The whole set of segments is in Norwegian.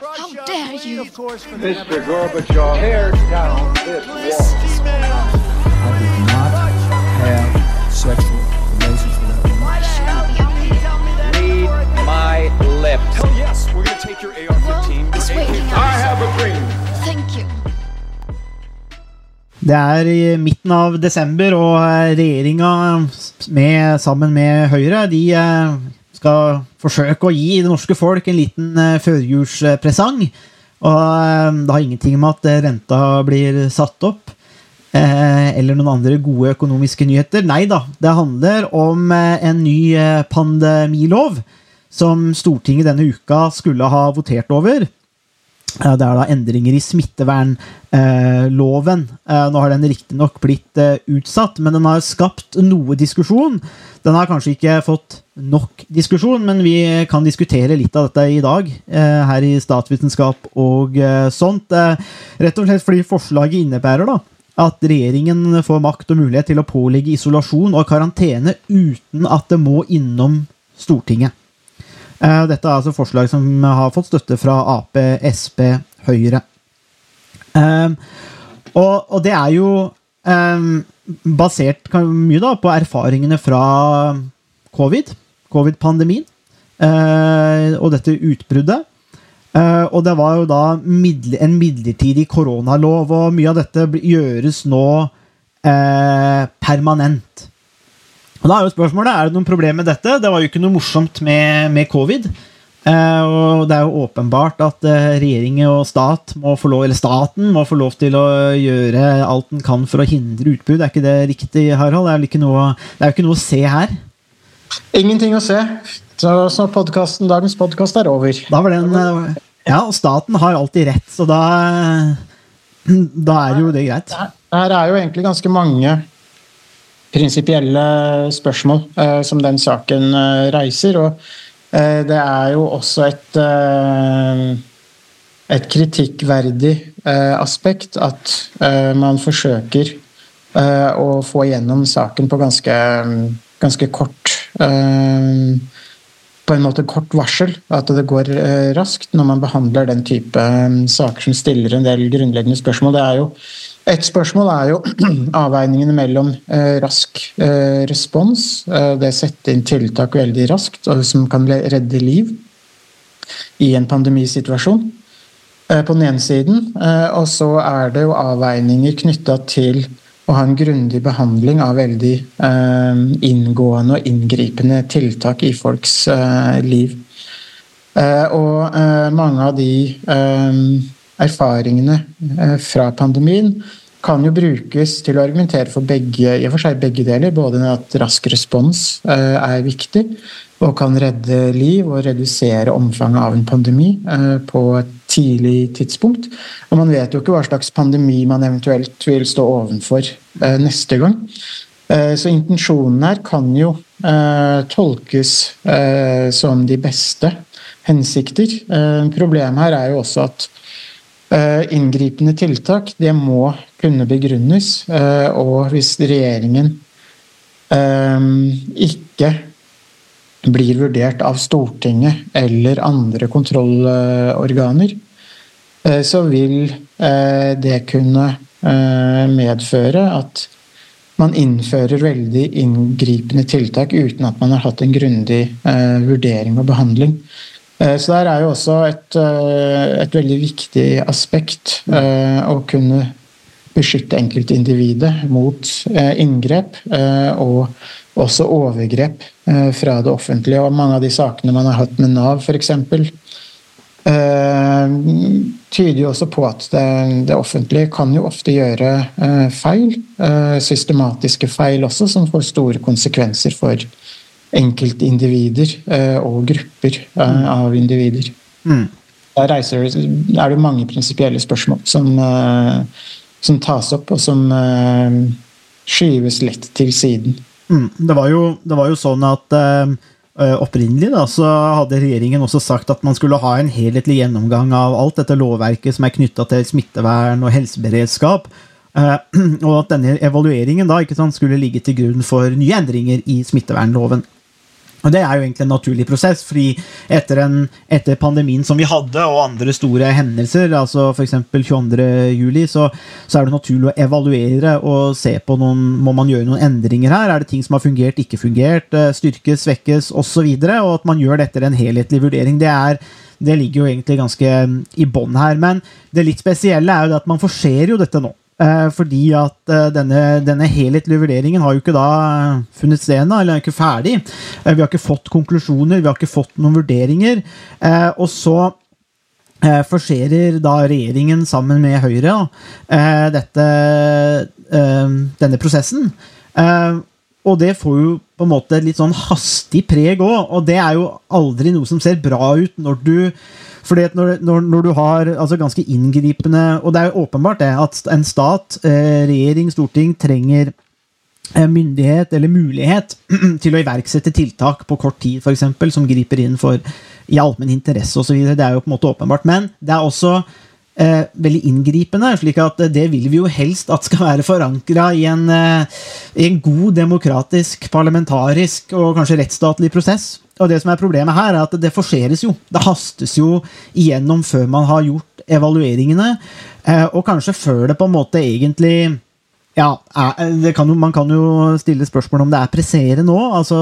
How dare you? Mr. Gorbachev, tear down this wall. I did not have sexual relations with that? Read my lips. Hell yes, we're gonna take your AR-15. It's waking up. I have a dream. Thank you. Det er i midten av desember, og regjeringa sammen med Høyre de eh, skal forsøke å gi det norske folk en liten eh, førjulspresang. Og eh, det har ingenting med at eh, renta blir satt opp, eller noen andre gode økonomiske nyheter. Nei da, det handler om en ny pandemilov som Stortinget denne uka skulle ha votert over. Det er da endringer i smittevernloven. Nå har den riktignok blitt utsatt, men den har skapt noe diskusjon. Den har kanskje ikke fått nok diskusjon, men vi kan diskutere litt av dette i dag eh, her i Statsvitenskap og eh, sånt. Eh, Rett og slett fordi forslaget innebærer da at regjeringen får makt og mulighet til å pålegge isolasjon og karantene uten at det må innom Stortinget. Dette er altså forslag som har fått støtte fra Ap, Sp, Høyre. Og, det er jo basert mye da på erfaringene fra covid, covid-pandemien, eh, og dette utbruddet. Eh, og det var jo da en midlertidig koronalov, og mye av dette gjøres nå eh, permanent. Og da er jo spørsmålet, er det noen problemer med dette? Det var jo ikke noe morsomt med, med covid. Eh, og det er jo åpenbart at eh, regjering og stat må få lov, eller staten må få lov til å gjøre alt den kan for å hindre utbrudd. Er ikke det riktig, Harald? Det er, jo ikke jo ikke noe å se her. Ingenting å se. Så, podcasten, dagens podkast er over. Da var den eh, Ja, og staten har alltid rett, så da Da er jo det greit. Her er jo egentlig ganske mange prinsipielle spørsmål eh, som den saken eh, reiser. Og eh, det er jo også et eh, et kritikkverdig eh, aspekt at man forsøker eh, å få gjennom saken på ganske, ganske kort på en måte kort varsel. At det går eh, raskt når man behandler den type eh, saker som stiller en del grunnleggende spørsmål. Det er jo et spørsmål er jo avveiningene mellom eh, rask eh, respons, eh, det å sette inn tiltak veldig raskt som kan redde liv i en pandemisituasjon, eh, på den ene siden. Eh, og så er det jo avveininger knytta til å ha en grundig behandling av veldig eh, inngående og inngripende tiltak i folks eh, liv. Eh, og eh, mange av de eh, erfaringene eh, fra pandemien kan jo brukes til å argumentere for begge, i og for seg begge deler. Både at rask respons er viktig og kan redde liv og redusere omfanget av en pandemi på et tidlig tidspunkt. Og man vet jo ikke hva slags pandemi man eventuelt vil stå ovenfor neste gang. Eh, Så intensjonen her kan jo eh, tolkes eh, som de beste hensikter. Eh, Problemet her er jo også at eh, inngripende tiltak det må kunne begrunnes. eh, Og hvis regjeringen eh, ikke blir vurdert av Stortinget eller andre kontrollorganer, eh, så vil eh, det kunne eh, medføre at man innfører veldig inngripende tiltak uten at man har hatt en grundig eh, vurdering og behandling. Eh, Så der er jo også et, eh, et veldig viktig aspekt eh, å kunne beskytte enkeltindividet mot eh, inngrep eh, og også overgrep eh, fra det offentlige. Og mange av de sakene man har hatt med Nav, f.eks., eh, tyder jo også på at det, det offentlige kan jo ofte gjøre eh, feil. eh, Systematiske feil også, som får store konsekvenser for enkeltindivider eh, og grupper eh, av individer. Mm. Der reiser, er det mange prinsipielle spørsmål som, eh, som tas opp, og som eh, skyves lett til siden. Mm, det, var jo, det var jo sånn at eh, eh, opprinnelig da, så hadde regjeringen også sagt at man skulle ha en helhetlig gjennomgang av alt dette lovverket som er knytta til smittevern og helseberedskap. eh, og at denne evalueringen da sant, skulle ligge til grunn for nye endringer i smittevernloven. Og Det er jo egentlig en naturlig prosess, fordi etter, en, etter pandemien som vi hadde, og andre store hendelser, altså f.eks. 22.07, så, så er det naturlig å evaluere og se på noen Må man gjøre noen endringer her? Er det ting som har fungert, ikke fungert? eh, Styrkes, svekkes, osv.? Og, så og at man gjør dette etter en helhetlig vurdering. Det, er, det ligger jo egentlig ganske mm, i bånn her. Men det litt spesielle er jo at man forserer jo dette nå. Eh, fordi at eh, denne, denne helhetlige vurderingen har jo ikke da eh, funnet sted ennå, eller er ikke ferdig. Vi har ikke fått konklusjoner, vi har ikke fått noen vurderinger. Og så forserer da regjeringen sammen med Høyre dette, denne prosessen. Og det får jo på en måte litt sånn hastig preg òg, og det er jo aldri noe som ser bra ut når du fordi at når, når, når du har altså ganske inngripende Og det er jo åpenbart det at en stat, eh, regjering, storting, trenger eh, myndighet eller mulighet til å iverksette tiltak på kort tid, f.eks., som griper inn for i allmenn interesse osv. Det er jo på en måte åpenbart. Men det er også eh, veldig inngripende, slik at det vil vi jo helst at skal være forankra i, eh, i en god demokratisk, parlamentarisk og kanskje rettsstatlig prosess. Og det som er Problemet her er at det forseres jo. Det hastes jo igjennom før man har gjort evalueringene, eh, og kanskje før det på en måte egentlig ja, er, kan jo, Man kan jo stille spørsmål om det er presserende nå. Altså,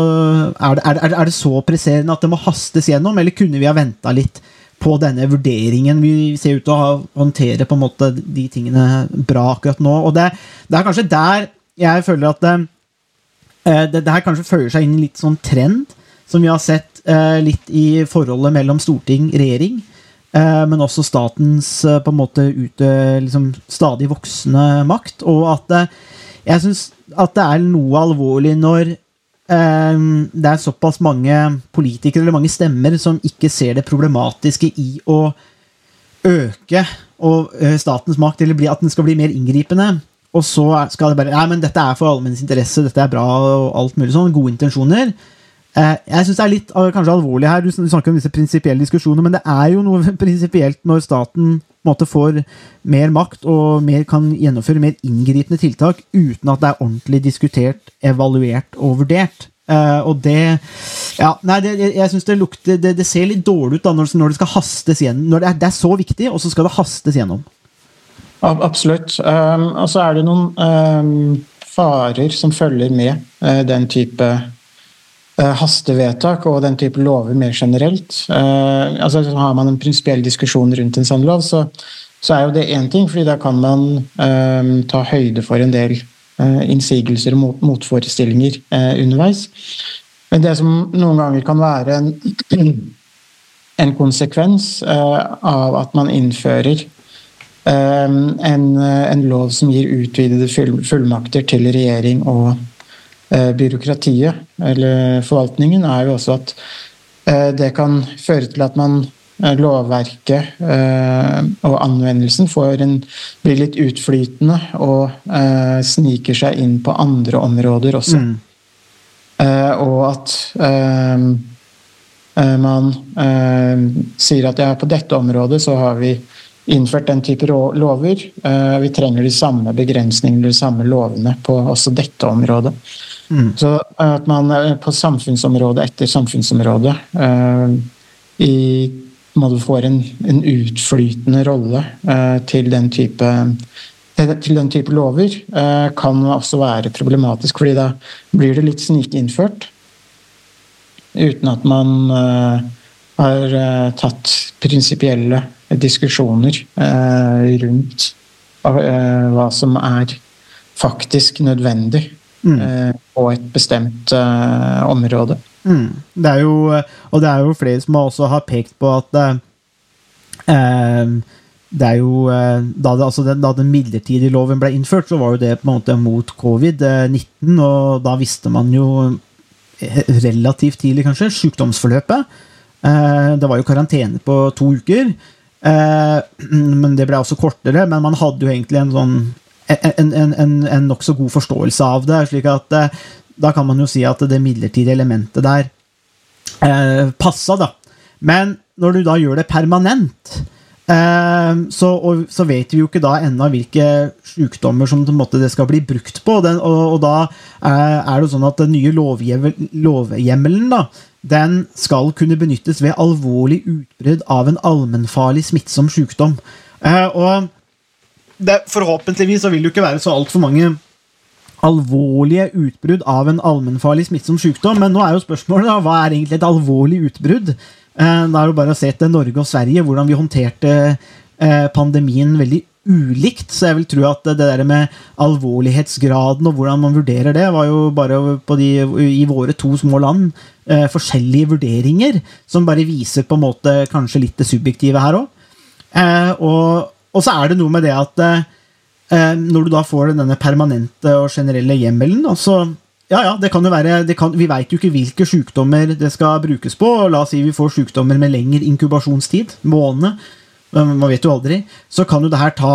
er, det, er, er det så presserende at det må hastes gjennom, eller kunne vi ha venta litt på denne vurderingen? Vi ser ut til å håndtere på en måte de tingene bra akkurat nå. og Det, det er kanskje der jeg føler at det, eh, det, det her kanskje føyer seg inn i litt sånn trend som vi har sett eh, litt i forholdet mellom storting og regjering. Eh, men også statens eh, på en måte ute, liksom, stadig voksende makt. Og at jeg syns at det er noe alvorlig når det er såpass mange politikere eller mange stemmer som ikke ser det problematiske i å øke statens makt, eller at den skal bli mer inngripende. Og så skal det bare Nei, men dette er for allmennens interesse, dette er bra, og alt mulig sånn. Gode intensjoner. Eh, jeg syns det er litt kanskje alvorlig her, du snakker om disse prinsipielle diskusjonene, men det er jo noe prinsipielt når staten måte får mer makt og mer, kan gjennomføre mer inngripende tiltak uten at det er ordentlig diskutert, evaluert og vurdert. Uh, og det Ja, nei, det, jeg, jeg syns det lukter det, det, ser litt dårlig ut da når, når det skal hastes gjennom. Når det er, det er så viktig, og så skal det hastes gjennom. Absolutt. Um, og så er det noen um, farer som følger med uh, den type hastevedtak og den type lover mer generelt. Uh, altså Har man en prinsipiell diskusjon rundt en sånn lov, så, så, er jo det én ting, fordi da kan man um, ta høyde for en del innsigelser og mot, motforestillinger underveis. Men det som noen ganger kan være en, en konsekvens av at man innfører en, en, lov som gir utvidede fullmakter til regjering og eh, byråkratiet, eller forvaltningen, er jo også at eh, det kan føre til at man lovverket eh, og anvendelsen får en, blir litt utflytende og sniker seg inn på andre områder også. Mm. og at man sier at ja, på dette området så har vi innført den type lover. Vi trenger de samme begrensningene, de samme lovene på også dette området. Mm. Så at man på samfunnsområde etter samfunnsområde i måte får en, en utflytende rolle til den type til den type lover kan også være problematisk, fordi da blir det litt snikinnført. Uten at man har tatt prinsipielle diskusjoner eh, rundt eh, hva som er faktisk nødvendig mm. eh, på et bestemt område. Mm. Det er jo, og det er jo flere som også har pekt på at eh, det er jo da, det, altså den, da, den, midlertidige loven ble innført, så var jo det på en måte mot covid-19, og da visste man jo relativt tidlig, kanskje, sykdomsforløpet. Det var jo karantene på to uker. Eh, men det ble også kortere. Men man hadde jo egentlig en sånn en, en, en, en nokså god forståelse av det. slik at eh, da kan man jo si at det midlertidige elementet der eh, passa, da. Men når du da gjør det permanent, eh, så, og, så, vet vi jo ikke da ennå hvilke sykdommer som måte, det skal bli brukt på. Den, og, og, da er, er, det sånn at den nye lovhjemmelen da, den skal kunne benyttes ved alvorlig utbrudd av en allmennfarlig smittsom sykdom. Eh, og det, forhåpentligvis så vil det jo ikke være så altfor mange alvorlige utbrudd av en allmennfarlig smittsom sykdom, men nå er jo spørsmålet da, hva er egentlig et alvorlig utbrudd? Eh, det er jo bare å se til Norge og Sverige, hvordan vi håndterte eh, pandemien veldig ulikt. Så jeg vil tro at det der med alvorlighetsgraden og hvordan man vurderer det, var jo bare de, i våre to små land eh, forskjellige vurderinger, som bare viser på en måte kanskje litt det subjektive her òg. Eh, og, og, så er det noe med det at eh, når du da får denne permanente og generelle hjemmelen, så ja, ja, det kan jo være kan, Vi veit jo ikke hvilke sykdommer det skal brukes på. La oss si vi får sykdommer med lengre inkubasjonstid, måned, man vet jo aldri. Så kan jo det her ta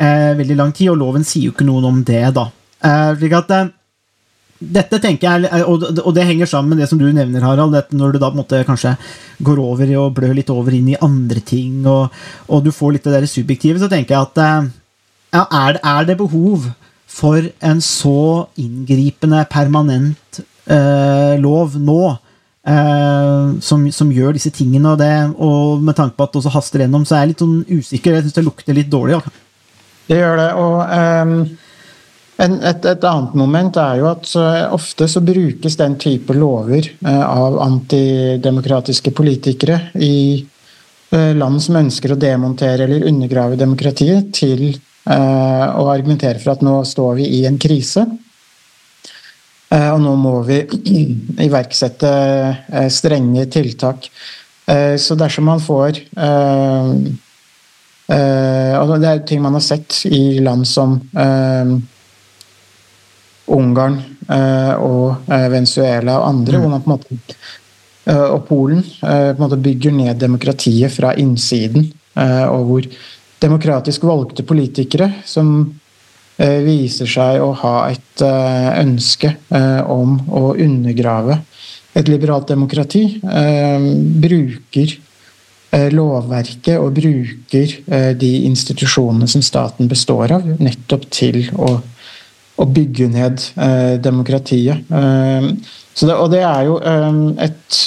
eh, veldig lang tid, og loven sier jo ikke noen om det, da. Eh, slik at eh, dette tenker jeg, og, og det henger sammen med det som du nevner, Harald. når du da på en måte kanskje går over og blør litt over inn i andre ting, og, og du får litt det der subjektive, så tenker jeg at eh, ja, er, det, er det behov for en så inngripende, permanent eh, lov nå, som, som, gjør disse tingene, og, det, og med tanke på at det også haster gjennom, så er jeg litt sånn usikker. Jeg syns det lukter litt dårlig. Ja. Det gjør det. og um, en, et, et, annet moment er jo at uh, ofte så brukes den type lover uh, av antidemokratiske politikere i uh, land som ønsker å demontere eller undergrave demokratiet, til uh, å argumentere for at nå står vi i en krise. Eh, og nå må vi iverksette eh, strenge tiltak. Så dersom man får og Det er ting man har sett i land som Ungarn og Venezuela og andre, mm. hvor man på en måte og Polen bygger ned demokratiet fra innsiden. Og hvor demokratisk valgte politikere som eh, viser seg å ha et eh, ønske eh, om å undergrave et liberalt demokrati, bruker lovverket og bruker de institusjonene som staten består av, nettopp til å, bygge ned demokratiet. Det, og det er jo et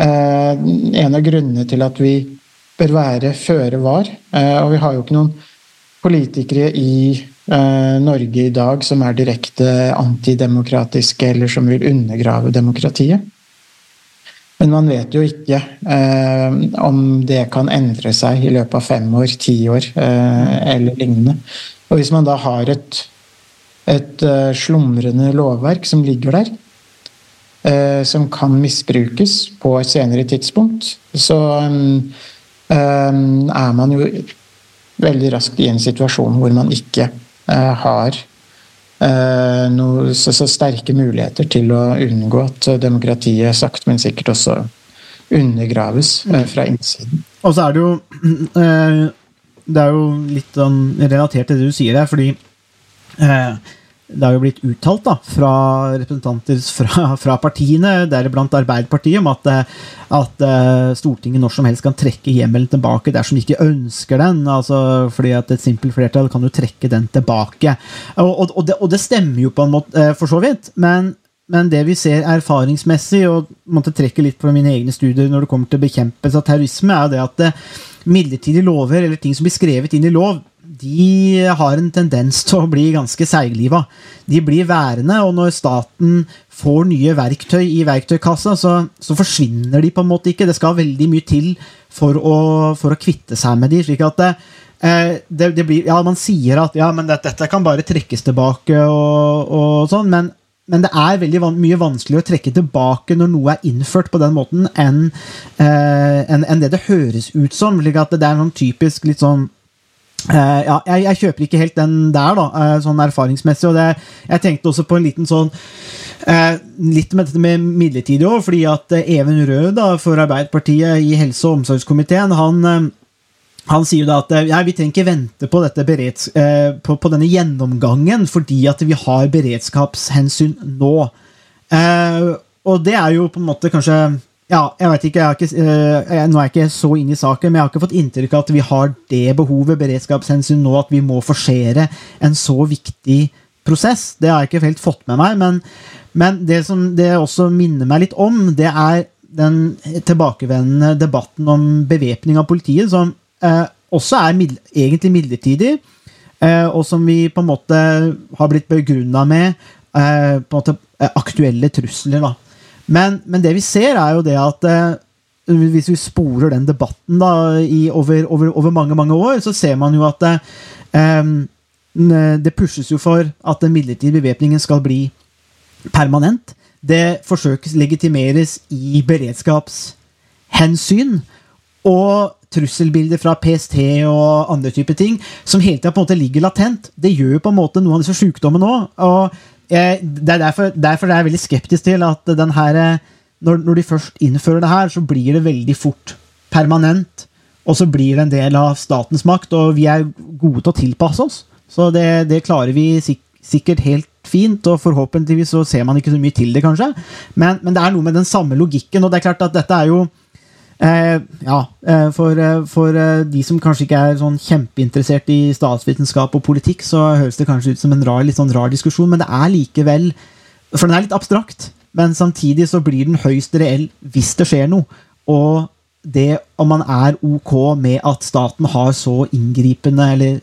En av grunnene til at vi bør være føre var. Eh, og vi har jo ikke noen politikere i eh, Norge i dag som er direkte antidemokratiske eller som vil undergrave demokratiet. Men man vet jo ikke eh, om det kan endre seg i løpet av fem år, ti år eh, eller lignende. Og hvis man da har et, et uh, slumrende lovverk som ligger der, som kan misbrukes på et senere tidspunkt, så um, er man jo veldig raskt i en situasjon hvor man ikke eh, har eh, noe, så, så, sterke muligheter til å unngå at demokratiet sakte, men sikkert også undergraves eh, fra innsiden. Og så er det jo Det er jo litt sånn relatert til det du sier der, fordi det har jo blitt uttalt da, fra representanter fra, fra partiene, deriblant Arbeiderpartiet, om at, eh, at, eh, Stortinget når som helst kan trekke hjemmelen tilbake dersom de ikke ønsker den. altså fordi at Et simpelt flertall kan jo trekke den tilbake. Og, og, og, det, og, det, stemmer jo på en måte, eh, for så vidt. men men det vi ser erfaringsmessig, og måtte trekke litt på mine egne studier når det kommer til bekjempelse av terrorisme, er jo det at midlertidige lover eller ting som blir skrevet inn i lov, de har en tendens til å bli ganske seigliva. De blir værende, og når staten får nye verktøy i verktøykassa, så, så, forsvinner de på en måte ikke. Det skal veldig mye til for å, for å kvitte seg med de, slik at det, eh, det, det blir, ja, Man sier at ja, men dette, dette kan bare trekkes tilbake, og, og sånn, men, men, det er veldig van mye vanskeligere å trekke tilbake når noe er innført på den måten, enn eh, en, en det det høres ut som. slik at det er noen typisk litt sånn Uh, ja, jeg, jeg, kjøper ikke helt den der, da, uh, sånn erfaringsmessig. og det, Jeg tenkte også på en liten sånn uh, Litt med dette med midlertidig òg, fordi at Even Rød da, for Arbeiderpartiet i helse- og omsorgskomiteen han, han sier da at ja, vi trenger ikke vente på, bereds, på, på, denne gjennomgangen fordi at vi har beredskapshensyn nå. og det er jo på en måte kanskje ja, jeg vet ikke, jeg ikke uh, Nå er jeg ikke så inne i saken, men jeg har ikke fått inntrykk av at vi har det behovet, beredskapshensyn nå, at vi må forsere en så viktig prosess. Det har jeg ikke helt fått med meg, men, Men det som det også minner meg litt om, det er den tilbakevendende debatten om bevæpning av politiet, som eh, også er middel, egentlig midlertidig, eh, og som vi på en måte har blitt begrunna med eh, på en måte eh, aktuelle trusler. Da. Men, men det vi ser, er jo det at eh, hvis vi sporer den debatten da, i, over, over, over, mange mange år, så ser man jo at eh, det pushes jo for at den midlertidige bevæpningen skal bli permanent. Det forsøkes legitimeres i beredskapshensyn. Og trusselbilder fra PST og andre typer ting som hele tida på en måte ligger latent. Det gjør på en måte noen av disse sykdommene òg. Og jeg, det er derfor, derfor er jeg veldig skeptisk til at den her, når, når de først innfører det her, så blir det veldig fort permanent. Og så blir det en del av statens makt, og vi er gode til å tilpasse oss. Så det, det klarer vi sikkert helt fint, og forhåpentligvis så ser man ikke så mye til det, kanskje. Men, men, det er noe med den samme logikken, og det er klart at dette er jo eh, Ja, eh, for, eh, for, eh, de som kanskje ikke er sånn kjempeinteressert i statsvitenskap og politikk, så høres det kanskje ut som en rar, litt sånn rar diskusjon, men det er likevel For den er litt abstrakt, men samtidig så blir den høyst reell hvis det skjer noe. Og det om man er ok med at staten har så inngripende eller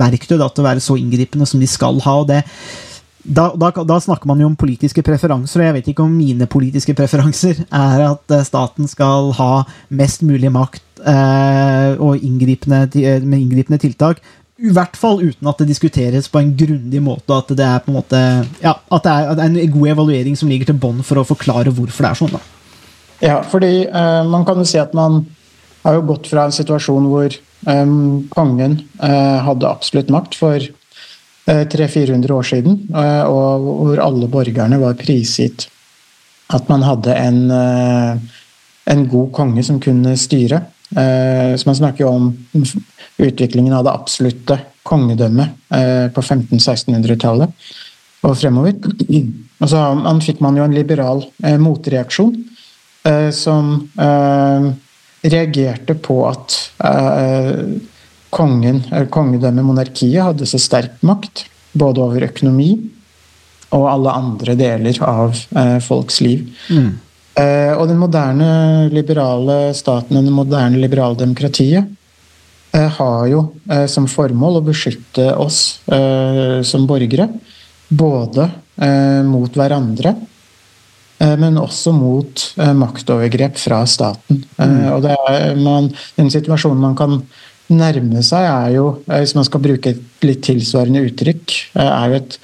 verktøy da, til å være så inngripende som de skal ha. og det da, da, da, snakker man jo om politiske preferanser, og jeg vet ikke om mine politiske preferanser er at eh, staten skal ha mest mulig makt eh, og inngripende, eh, med inngripende tiltak. I hvert fall uten at det diskuteres på en grundig måte, og at det er på en måte ja, at det er, en god evaluering som ligger til bånn for å forklare hvorfor det er sånn. da. Ja, fordi eh, man kan jo si at man har jo gått fra en situasjon hvor eh, kongen eh, hadde absolutt makt for 300-400 år siden, eh, og hvor alle borgerne var prisgitt at man hadde en, eh, en god konge som kunne styre. Eh, så man snakker jo om utviklingen av det absolutte kongedømmet på 1500-1600-tallet og fremover. Og så fikk man jo en liberal motreaksjon som reagerte på at kongen, kongedømmet, monarkiet, hadde så sterk makt både over økonomi og alle andre deler av eh, folks liv. Mm. Eh, og den moderne liberale staten og det moderne liberale demokratiet eh, har jo eh, som formål å beskytte oss eh, som borgere. Både eh, mot hverandre, men også mot maktovergrep fra staten. Mm. og det er man, en situasjon man kan nærme seg, er jo, eh, hvis man skal bruke et litt tilsvarende uttrykk, eh, er jo et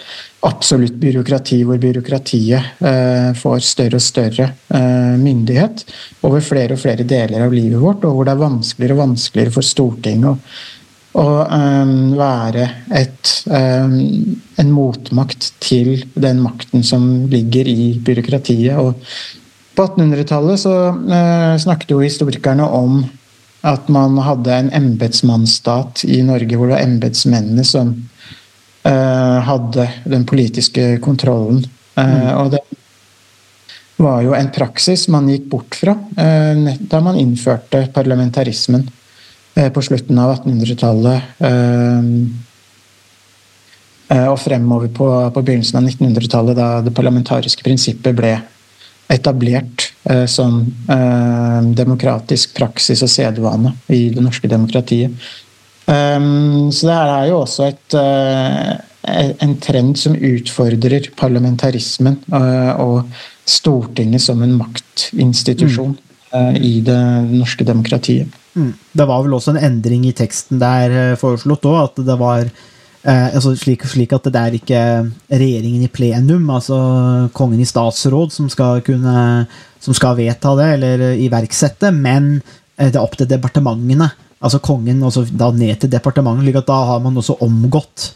absolutt byråkrati hvor byråkratiet eh, får større og større myndighet over flere og flere deler av livet vårt, og hvor det er vanskeligere og vanskeligere for Stortinget å, være et, en motmakt til den makten som ligger i byråkratiet. Og på 1800-tallet så snakket jo historikerne om at man hadde en embetsmannsstat i Norge hvor det var embetsmennene som uh, hadde den politiske kontrollen. Uh. Og det var jo en praksis man gikk bort fra uh, da man innførte parlamentarismen på slutten av 1800-tallet. og fremover på, på begynnelsen av 1900-tallet, da det parlamentariske prinsippet ble etablert som eh, demokratisk praksis og sedvane i det norske demokratiet. Um, så det her er jo også et, en trend som utfordrer parlamentarismen og Stortinget som en maktinstitusjon mm. i det norske demokratiet. Mm. Det var vel også en endring i teksten der foreslått òg, at det var Eh, altså slik, slik, at det er ikke regjeringen i plenum, altså kongen i statsråd, som skal kunne som skal vedta det eller iverksette, men eh, det er opp til departementene. Altså kongen også da ned til departementet, slik at da har man også omgått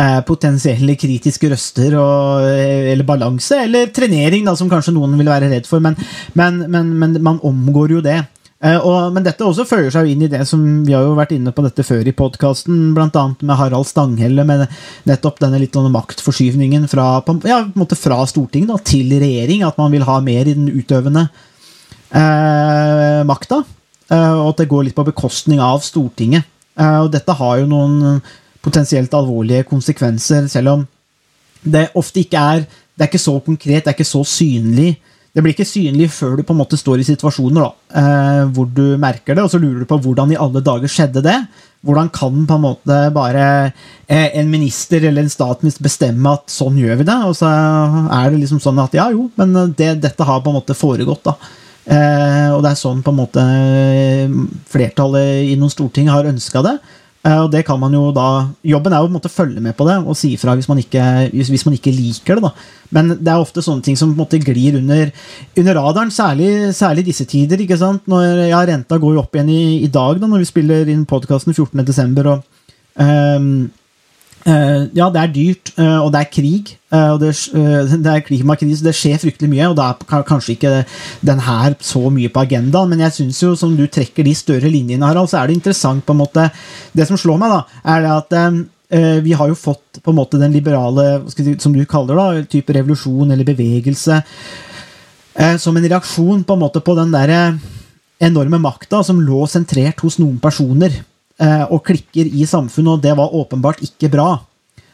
eh, potensielle kritiske røster og, eh, eller balanse, eller trenering, da, som kanskje noen vil være redd for, men, men, men, men man omgår jo det. Uh, og, men dette også følger seg inn i det som vi har jo vært inne på dette før i podkasten, bl.a. med Harald Stanghelle, med nettopp denne litt maktforskyvningen fra, ja, fra Stortinget da, til regjering. At man vil ha mer i den utøvende eh, makta. Uh, og at det går litt på bekostning av Stortinget. og dette har jo noen potensielt alvorlige konsekvenser, selv om det ofte ikke er det er ikke så konkret, det er ikke så synlig. Det blir ikke synlig før du på en måte står i situasjoner da, eh, hvor du merker det, og så lurer du på hvordan i alle dager skjedde det. Hvordan kan på en måte bare eh, en minister eller en statsminister bestemme at sånn gjør vi det? Og så er det liksom sånn at ja, jo, men det, dette har på en måte foregått, da. Eh, og det er sånn på en måte flertallet i noen storting har ønska det. Eh, og det kan man jo da Jobben er jo på en måte å følge med på det og si ifra hvis man ikke, hvis, man ikke liker det. da Men det er ofte sånne ting som på en måte glir under, under radaren, særlig, særlig disse tider. ikke sant når, ja, Renta går jo opp igjen i, i dag, da når vi spiller inn podkasten 14.12. Og um, Uh, ja, det er dyrt, uh, og det er krig. Uh, og det, det, er klimakrise, det skjer fryktelig mye, og da er kanskje ikke den her så mye på agendaen. Men jeg syns jo, som du trekker de større linjene, Harald, så er det interessant på en måte Det som slår meg, da, er det at vi har jo fått på en måte den liberale, som du kaller det, type revolusjon eller bevegelse, som en reaksjon på en måte på den der enorme makta som lå sentrert hos noen personer. Eh, og klikker i samfunnet, og det var åpenbart ikke bra.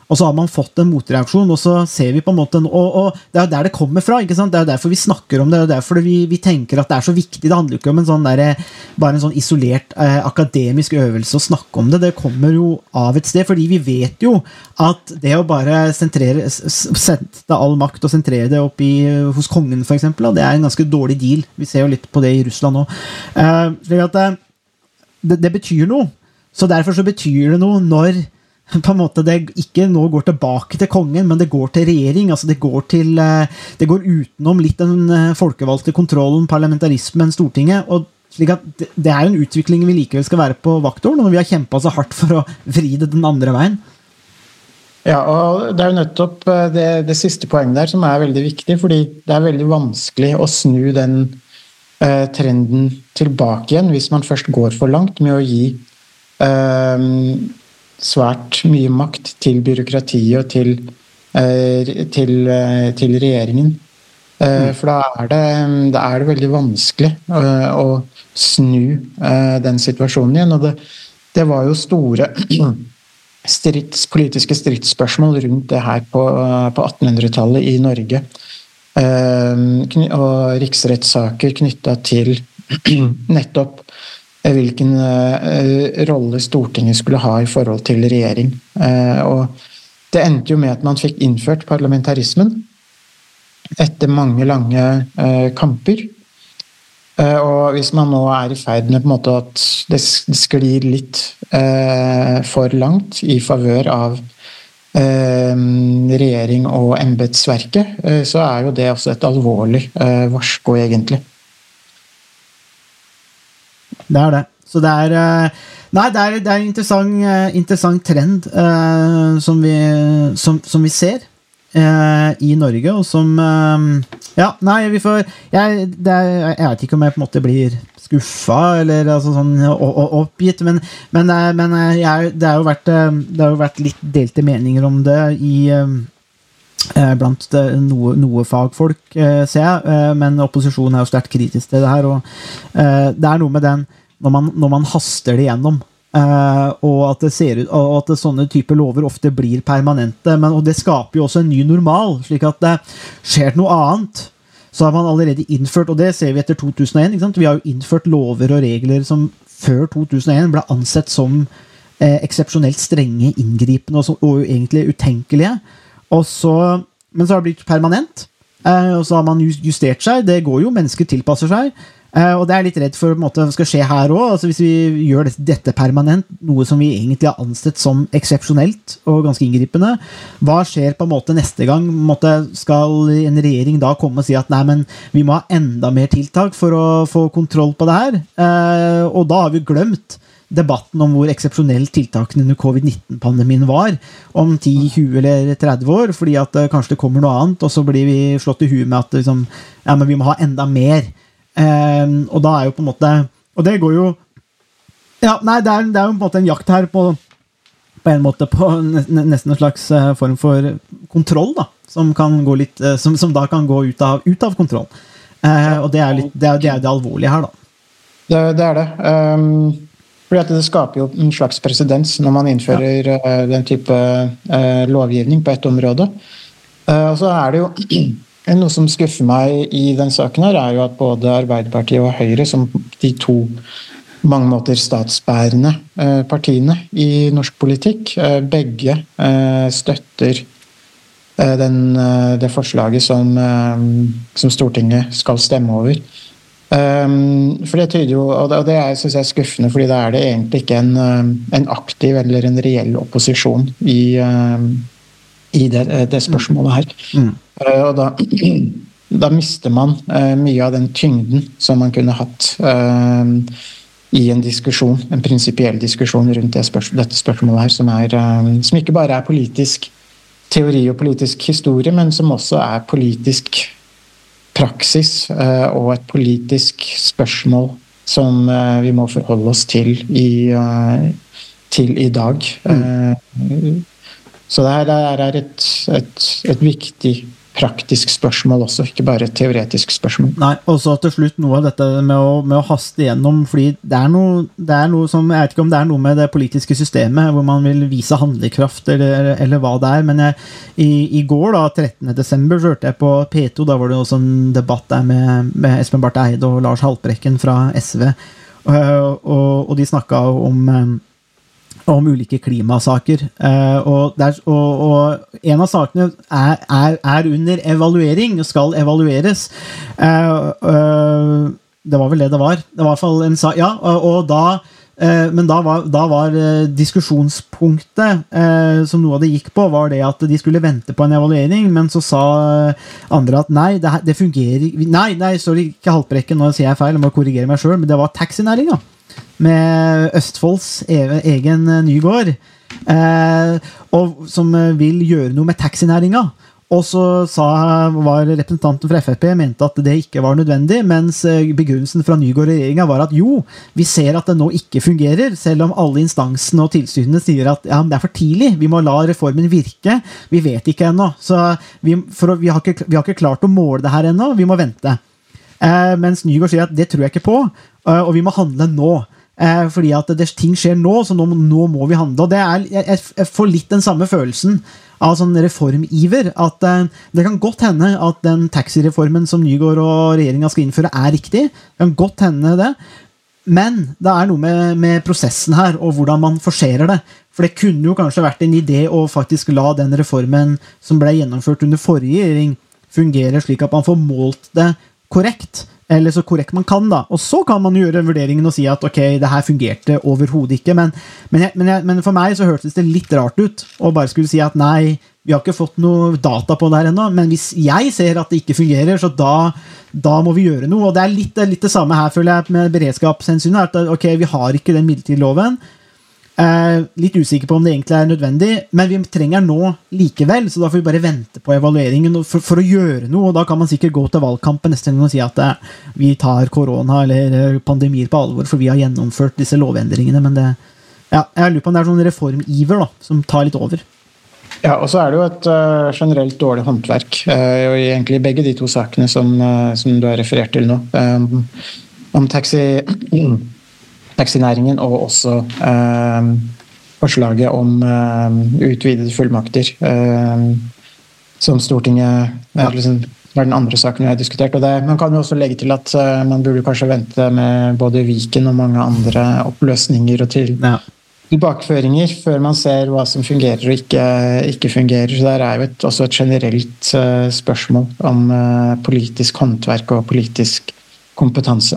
Og så har man fått en motreaksjon, og så ser vi på en måte Og, og det er der det kommer fra. ikke sant? Det er derfor vi snakker om det, det er derfor vi, vi, tenker at det er så viktig. Det handler jo ikke om en sånn der, bare en sånn isolert eh, akademisk øvelse å snakke om det. Det kommer jo av et sted, fordi vi vet jo at det å bare sentrere, sette all makt og sentrere det opp i, hos kongen, f.eks., det er en ganske dårlig deal. Vi ser jo litt på det i Russland nå. Eh, eh, det, det betyr noe. Så derfor så betyr det noe når på en måte det ikke nå går tilbake til kongen, men det går til regjering. altså Det går, til, eh, det går utenom litt den eh, folkevalgte kontrollen, parlamentarismen, Stortinget. og slik at Det er en utvikling vi likevel skal være på vakt over, når vi har kjempa så hardt for å vri det den andre veien. Ja, og Det er jo nettopp eh, det, det, siste poenget der som er veldig viktig. fordi det er veldig vanskelig å snu den eh, trenden tilbake igjen hvis man først går for langt med å gi Ehm, svært mye makt til byråkratiet og til, eh, til, eh, til regjeringen. Eh, mm. For da er, det, da er det veldig vanskelig å snu den situasjonen igjen. Og det, det var jo store strids, politiske stridsspørsmål rundt det her på, på 1800-tallet i Norge. Og riksrettssaker knytta til nettopp hvilken uh, rolle Stortinget skulle ha i forhold til regjering. Og det endte jo med at man fikk innført parlamentarismen etter mange lange kamper. og hvis man nå er i ferd med at det sklir litt for langt i favør av regjering og embetsverket, så er jo det også et alvorlig varsko, egentlig. Det er det. Så det er eh, Nei, det er, det er en interessant, eh, interessant trend uh, som, vi, som, som, vi, ser uh, i Norge, og som uh, Ja, nei, vi får jeg, er, vet ikke om jeg på en måte blir skuffa eller altså, sånn oppgitt, men, men, men jeg, det, har vært, det, har jo vært, litt delte meninger om det i blant noe, noe, fagfolk, ser jeg, men opposisjonen er jo sterkt kritisk til det her. og Det er noe med den når man, når man haster det gjennom. Og at det ser ut, og at sånne typer lover ofte blir permanente. Men, og det skaper jo også en ny normal. slik at det skjer noe annet, så har man allerede innført Og det ser vi etter 2001. Vi har jo innført lover og regler som før 2001 ble ansett som eh, eksepsjonelt strenge, inngripende og, så, og, egentlig utenkelige. Så, men så har det blitt permanent. Eh, og så har man justert seg. Det går jo, mennesker tilpasser seg. Uh, og det er litt redd for at det skal skje her òg. Altså, hvis vi gjør dette, permanent, noe som vi egentlig har ansett som eksepsjonelt og ganske inngripende, hva skjer på en måte neste gang? Måte, skal en regjering da komme og si at nei, men vi må ha enda mer tiltak for å få kontroll på det her? Uh, og da har vi glemt debatten om hvor eksepsjonelt tiltakene under covid-19-pandemien var om 10, 20 eller 30 år, fordi at uh, kanskje det kommer noe annet, og så blir vi slått i huet med at liksom, ja, vi må ha enda mer. Um, og da er jo på en måte Og det går jo Ja, nei, det er, det er jo på en måte en jakt her på på en måte på nesten en slags eh, form for kontroll, da. Som, litt, eh, som, som da kan gå ut av, ut av kontroll. Uh, og det er, litt, det, er, det, er det alvorlige her, da. Det er det. Um, fordi at det skaper jo en slags presedens når man innfører ja. uh, den type uh, lovgivning på ett område. Eh, Og så er det jo noe som skuffer meg i den saken her, er jo at både Arbeiderpartiet og Høyre, som de to mange måter statsbærende eh, partiene i norsk politikk, eh, begge eh, støtter eh, den, eh, det forslaget som, eh, som Stortinget skal stemme over. Um, for det tyder jo, og det, og det er, synes jeg er skuffende, fordi da er det egentlig ikke en, um, en aktiv eller en reell opposisjon i, um, i det, det spørsmålet her. Mm. Uh, og da, da mister man uh, mye av den tyngden som man kunne hatt uh, i en diskusjon, en prinsipiell diskusjon rundt det spørs dette spørsmålet her, som, er, um, som ikke bare er politisk teori og politisk historie, men som også er politisk praksis eh, og et politisk spørsmål som eh, vi må forholde oss til i, eh, til i dag. Eh, Så det her er et, et, et viktig praktisk spørsmål også, ikke bare et teoretisk spørsmål. Nei, og så til slutt noe av dette med å, med å haste igjennom, fordi det er, noe, det er noe som Jeg vet ikke om det er noe med det politiske systemet hvor man vil vise handlekraft, eller, eller hva det er, men jeg, i, i går, da, 13. desember, så hørte jeg på P2, da var det også en debatt der med, med Espen Barth Eide og Lars Haltbrekken fra SV, og, og, og de snakka om eh, om ulike klimasaker. Eh, og, der, og, og en av sakene er, er, er under evaluering, skal evalueres. Eh, eh, det var vel det det var. Det var i hvert fall en sak Ja, og, da men da var, da var diskusjonspunktet som noe av det gikk på, var det at de skulle vente på en evaluering, men så sa andre at nei, det, det fungerer Nei, nei, det ikke Haltbrekken, nå sier jeg feil, jeg må korrigere meg sjøl, men det var taxinæringa med Østfolds e- egen eh, Nygård, eh, og som eh, vil gjøre noe med taxinæringa. Og så sa, var representanten fra Frp mente at det ikke var nødvendig, mens begrunnelsen fra Nygård og regjeringa var at jo, vi ser at det nå ikke fungerer, selv om alle instansene og tilsynene sier at ja, det er for tidlig, vi må la reformen virke. Vi vet ikke ennå. Så vi, for, vi, har ikke, vi har ikke klart å måle det her ennå, vi må vente. Eh, mens Nygård sier at det tror jeg ikke på, og vi må handle nå. Eh, fordi at det, ting skjer nå, så nå, nå må vi handle. Og det er, jeg, jeg får litt den samme følelsen av sånn reformiver. At eh, det kan godt hende at den taxireformen som Nygaard og regjeringa skal innføre, er riktig. Det kan godt hende det. Men det er noe med, med prosessen her, og hvordan man forserer det. For det kunne jo kanskje vært en idé å faktisk la den reformen som ble gjennomført under forrige regjering, fungere slik at man får målt det korrekt. Eller så korrekt man kan, da. Og så kan man gjøre vurderingen og si at ok, det her fungerte overhodet ikke. Men, men, jeg, men, jeg, men for meg så hørtes det litt rart ut å bare skulle si at nei, vi har ikke fått noe data på det her ennå, men hvis jeg ser at det ikke fungerer, så da, da må vi gjøre noe. Og det er litt, litt det samme her, føler jeg, med beredskapshensynet. At ok, vi har ikke den midlertidige loven. Eh, litt usikker på om det egentlig er nødvendig, men vi trenger den nå likevel. Så da får vi bare vente på evalueringen for, for å gjøre noe. Og da kan man sikkert gå til valgkampen neste gang og si at eh, vi tar korona eller eh, pandemier på alvor, for vi har gjennomført disse lovendringene. Men det, ja, jeg lurer på om det er sånn reformiver da, som tar litt over. Ja, og så er det jo et uh, generelt dårlig håndverk uh, i egentlig begge de to sakene som, uh, som du har referert til nå. Um, om taxi, taxinæringen og også øh, forslaget om øh, utvidede fullmakter øh, som Stortinget Ja. liksom, var den andre saken vi har diskutert. og det, Man kan jo også legge til at man burde kanskje vente med både Viken og mange andre oppløsninger og til Ja. tilbakeføringer før man ser hva som fungerer og ikke, ikke fungerer. Så der er jo et, også et generelt eh, spørsmål om eh, politisk håndverk og politisk kompetanse.